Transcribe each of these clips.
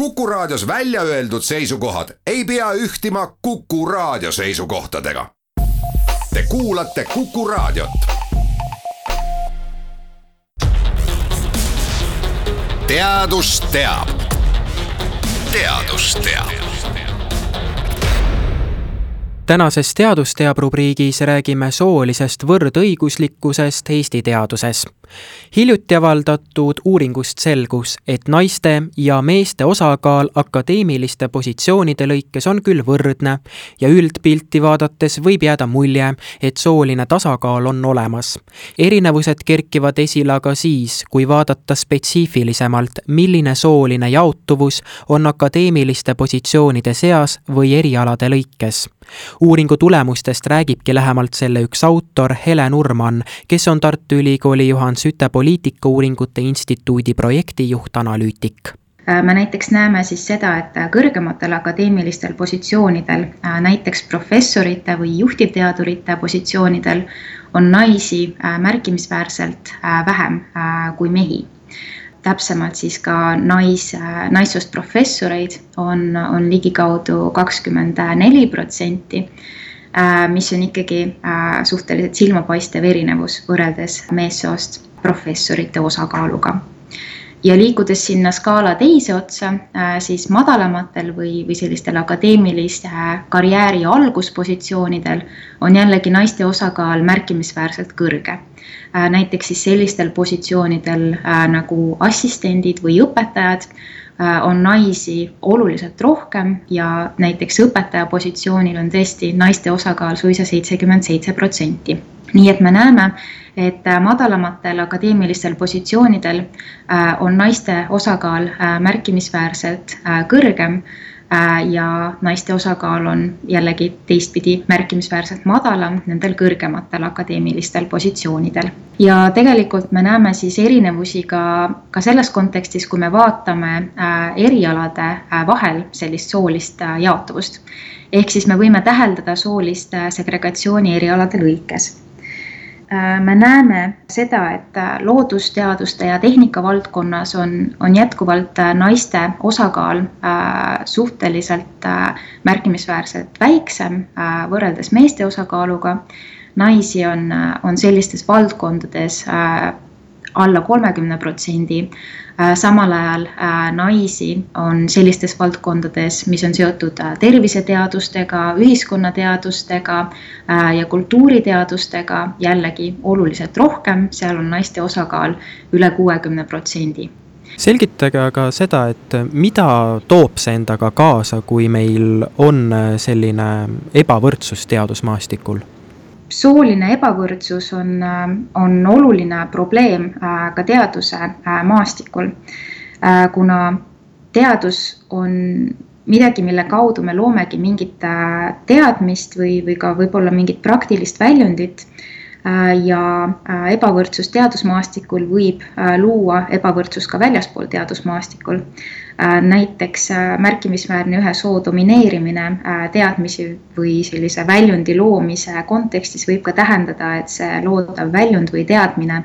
Kuku Raadios välja öeldud seisukohad ei pea ühtima Kuku Raadio seisukohtadega. Te kuulate Kuku Raadiot. teadus teab. teadus teab tänases Teadus teab rubriigis räägime soolisest võrdõiguslikkusest Eesti teaduses hiljuti avaldatud uuringust selgus, et naiste ja meeste osakaal akadeemiliste positsioonide lõikes on küll võrdne ja üldpilti vaadates võib jääda mulje, et sooline tasakaal on olemas. erinevused kerkivad esile aga siis, kui vaadata spetsiifilisemalt, milline sooline jaotuvus on akadeemiliste positsioonide seas või erialade lõikes. uuringu tulemustest räägibki lähemalt selle üks autor, Helen Urman, kes on Tartu Ülikooli Juhan Süte poliitikauuringute instituudi projektijuht, analüütik äh, me näiteks näeme siis seda, et kõrgematel akadeemilistel positsioonidel, äh, näiteks professorite või juhtivteadurite positsioonidel, on naisi äh, märkimisväärselt vähem kui mehi. täpsemalt siis ka nais, naissoost professoreid on, on ligikaudu kakskümmend neli protsenti mis on ikkagi suhteliselt silmapaistev erinevus võrreldes meessoost professorite osakaaluga. ja liikudes sinna skaala teise otsa, äh, siis madalamatel või, või sellistel akadeemiliste äh, karjääri alguspositsioonidel on jällegi naiste osakaal märkimisväärselt kõrge äh, näiteks siis sellistel positsioonidel nagu assistendid või õpetajad on naisi oluliselt rohkem ja näiteks õpetaja positsioonil on tõesti naiste osakaal suisa seitsekümmend seitse protsenti. nii et me näeme, et äh, madalamatel akadeemilistel positsioonidel äh, on naiste osakaal äh, märkimisväärselt kõrgem ja naiste osakaal on jällegi teistpidi märkimisväärselt madalam nendel kõrgematel akadeemilistel positsioonidel. ja tegelikult me näeme siis erinevusi ka, ka selles kontekstis, kui me vaatame erialade vahel sellist soolist jaotuvust. ehk siis me võime täheldada soolist segregatsiooni erialade lõikes Äh, me näeme seda, et äh, loodusteaduste ja tehnika valdkonnas on, on jätkuvalt äh, naiste osakaal suhteliselt märkimisväärselt väiksem võrreldes meeste osakaaluga. naisi on, on sellistes valdkondades alla kolmekümne protsendi. Äh, samal ajal äh, naisi on sellistes valdkondades, mis on seotud äh, terviseteadustega, ühiskonnateadustega ja kultuuriteadustega jällegi oluliselt rohkem, seal on naiste osakaal üle kuuekümne protsendi. Selgitage aga seda, et mida toob see endaga kaasa, kui meil on selline ebavõrdsus teadusmaastikul sooline ebavõrdsus on, on oluline probleem äh, ka teaduse äh, maastikul, äh, kuna teadus on midagi, mille kaudu me loomegi mingit teadmist või, või ka võib-olla mingit praktilist väljundit. Ja ebavõrdsus teadusmaastikul võib luua ebavõrdsust ka väljaspool teadusmaastikul. Äh, näiteks äh, märkimisväärne ühe soo domineerimine äh, teadmisi või sellise väljundi loomise kontekstis võib ka tähendada, et see loodav väljund või teadmine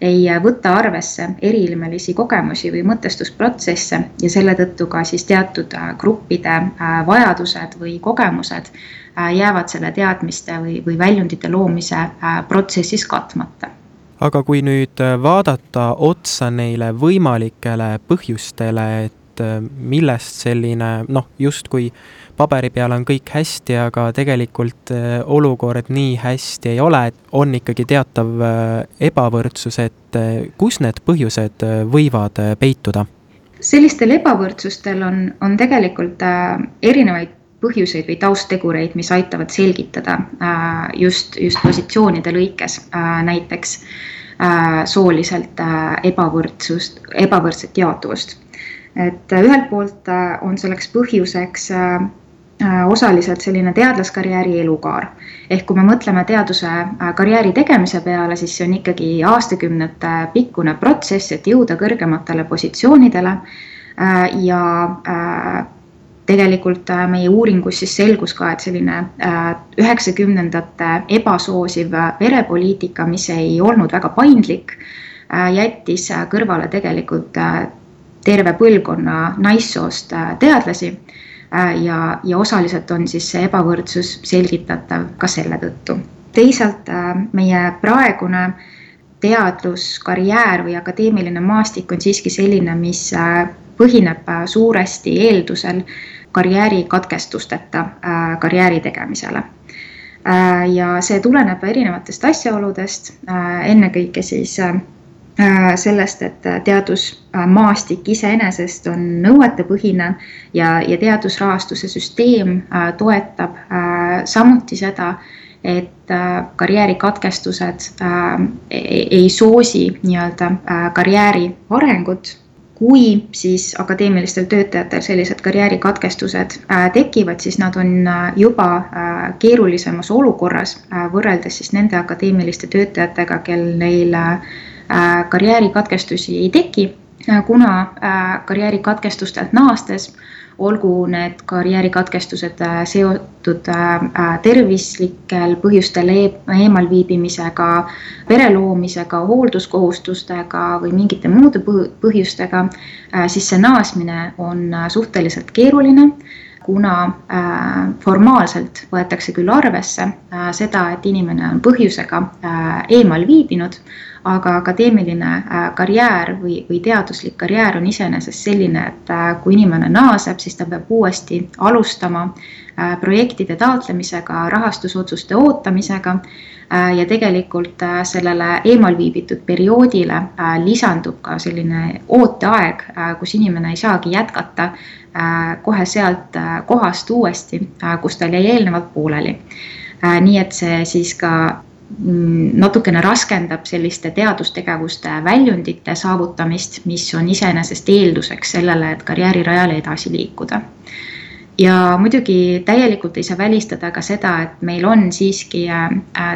ei võta arvesse eriilmelisi kogemusi või mõtestusprotsesse ja selle tõttu ka siis teatud gruppide vajadused või kogemused jäävad selle teadmiste või, või väljundite loomise protsessis katmata. Aga kui nüüd vaadata otsa neile võimalikele põhjustele, et äh, millest selline noh, justkui paberi peal on kõik hästi, aga tegelikult äh, olukord nii hästi ei ole, et on ikkagi teatav äh, ebavõrdsus, et kus need põhjused võivad peituda? sellistel ebavõrdsustel on, on tegelikult erinevaid põhjuseid või tausttegureid, mis aitavad selgitada just, just positsioonide lõikes näiteks sooliselt ebavõrdsust, ebavõrdset jaotuvust et äh, ühelt poolt äh, on selleks põhjuseks äh, osaliselt selline teadlaskarjääri elukaar. ehk kui me mõtleme teaduse karjääri tegemise peale, siis see on ikkagi aastakümnete pikkune protsess, et jõuda kõrgematele positsioonidele. ja tegelikult meie uuringus siis selgus ka, et selline üheksakümnendate ebasoosiv perepoliitika, mis ei olnud väga paindlik, jättis kõrvale tegelikult terve põlvkonna naissoost teadlasi ja, ja osaliselt on siis see ebavõrdsus selgitatav ka selle tõttu. teisalt meie praegune teadluskarjäär või akadeemiline maastik on siiski selline, mis põhineb suuresti eeldusel karjääri katkestusteta karjääri tegemisele Äh, ja see tuleneb erinevatest asjaoludest, äh, ennekõike siis äh, sellest, et teadusmaastik iseenesest on nõuetepõhine ja, ja teadusrahastuse süsteem toetab samuti seda, et karjäärikatkestused ei soosi nii-öelda karjääri arengut kui siis akadeemilistel töötajatel sellised karjäärikatkestused äh, tekivad, siis nad on äh, juba äh, keerulisemas olukorras võrreldes siis nende akadeemiliste töötajatega, kel neil karjäärikatkestusi ei teki, kuna karjäärikatkestustelt naastes olgu need karjäärikatkestused äh, seotud äh, äh, tervislikel põhjustel eemalviibimisega, pere loomisega, hoolduskohustustega või mingite muude põhjustega, siis see naasmine on suhteliselt keeruline kuna äh, formaalselt võetakse küll arvesse äh, seda, et inimene on põhjusega äh, eemal viibinud, aga akadeemiline karjäär või, või teaduslik karjäär on iseenesest selline, et kui inimene naaseb, siis ta peab uuesti alustama projektide taotlemisega, rahastusotsuste ootamisega ja tegelikult sellele eemal viibitud perioodile lisandub ka selline ooteaeg, kus inimene ei saagi jätkata Äh, kohe sealt äh, kohast uuesti, äh, kus tal jäi eelnevalt pooleli. nii et see siis ka mm, natukene raskendab selliste teadustegevuste väljundite saavutamist, mis on iseenesest eelduseks sellele, et karjäärirajale edasi liikuda. Ja muidugi täielikult ei saa välistada ka seda, et meil on siiski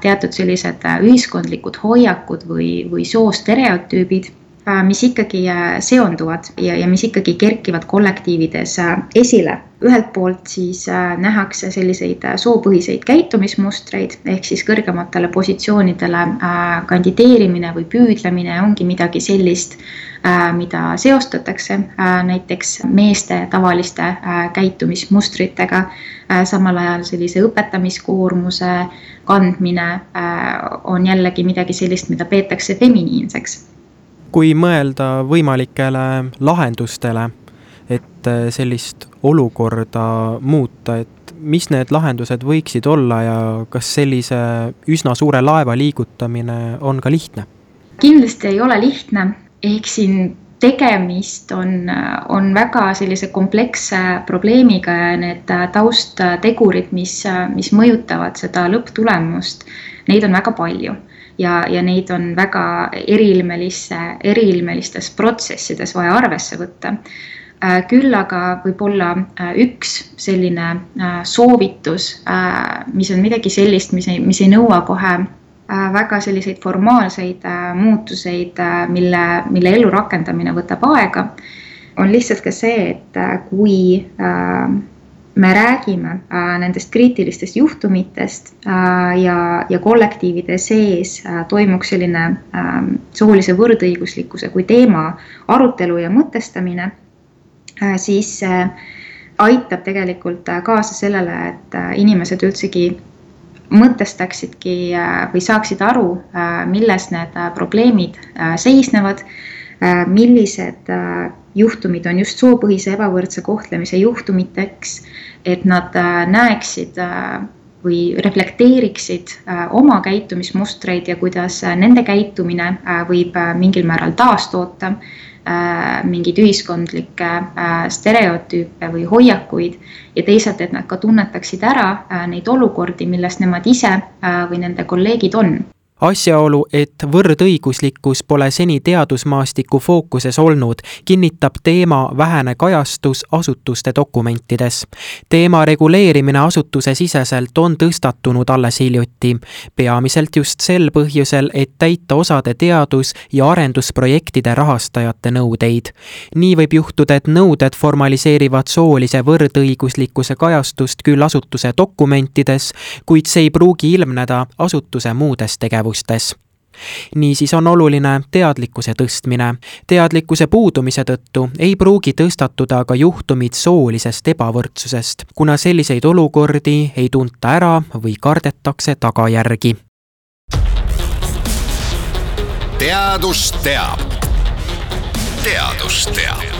teatud sellised ühiskondlikud hoiakud või, või soostereotüübid. Äh, mis ikkagi äh, seonduvad ja, ja mis ikkagi kerkivad kollektiivides äh, esile. ühelt poolt siis nähakse selliseid soopõhiseid käitumismustreid ehk siis kõrgematele positsioonidele kandideerimine või püüdlemine ongi midagi sellist, mida seostatakse näiteks meeste tavaliste käitumismustritega. samal ajal sellise õpetamiskoormuse kandmine on jällegi midagi sellist, mida peetakse feminiinseks kui mõelda võimalikele lahendustele, et äh, sellist olukorda muuta, et mis need lahendused võiksid olla ja kas sellise üsna suure laeva liigutamine on ka lihtne? kindlasti ei ole lihtne, ehk siin tegemist on, on väga sellise kompleksse probleemiga ja need tausttegurid, mis, mis mõjutavad seda lõpptulemust, neid on väga palju ja, ja neid on väga eriilmelisse, eriilmelistes protsessides vaja arvesse võtta. Äh, küll aga võib-olla äh, üks selline äh, soovitus, mis on midagi sellist, mis ei, mis ei nõua kohe väga selliseid formaalseid muutuseid, mille, mille ellurakendamine võtab aega, on lihtsalt ka see, et kui me räägime äh, nendest kriitilistest juhtumitest äh, ja, ja kollektiivide sees äh, toimuks selline ähm, soolise võrdõiguslikkuse kui teema arutelu ja mõtestamine, siis aitab tegelikult kaasa sellele, et inimesed üldsegi mõtestaksidki või saaksid aru, milles need probleemid seisnevad, millised juhtumid on just soopõhise ebavõrdse kohtlemise juhtumiteks, et nad äh, näeksid äh, või reflekteeriksid äh, oma käitumismustreid ja kuidas nende käitumine võib mingil määral taastoota mingeid ühiskondlikke stereotüüpe või hoiakuid ja teisalt, et nad ka tunnetaksid ära neid olukordi, milles nemad ise või nende kolleegid on asjaolu, et võrdõiguslikkus pole seni teadusmaastiku fookuses olnud, kinnitab teema vähene kajastus asutuste dokumentides. teema reguleerimine asutusesiseselt on tõstatunud alles hiljuti, peamiselt just sel põhjusel, et täita osade teadus- ja arendusprojektide rahastajate nõudeid. nii võib juhtuda, et nõuded formaliseerivad soolise võrdõiguslikkuse kajastust küll asutuse dokumentides, kuid see ei pruugi ilmneda asutuse muudes tegevustes tegevustes. niisiis on oluline teadlikkuse tõstmine. teadlikkuse puudumise tõttu ei pruugi tõstatuda ka juhtumid soolisest ebavõrdsusest, kuna selliseid olukordi ei tunta ära või kardetakse tagajärgi. teadus teab. teadus teab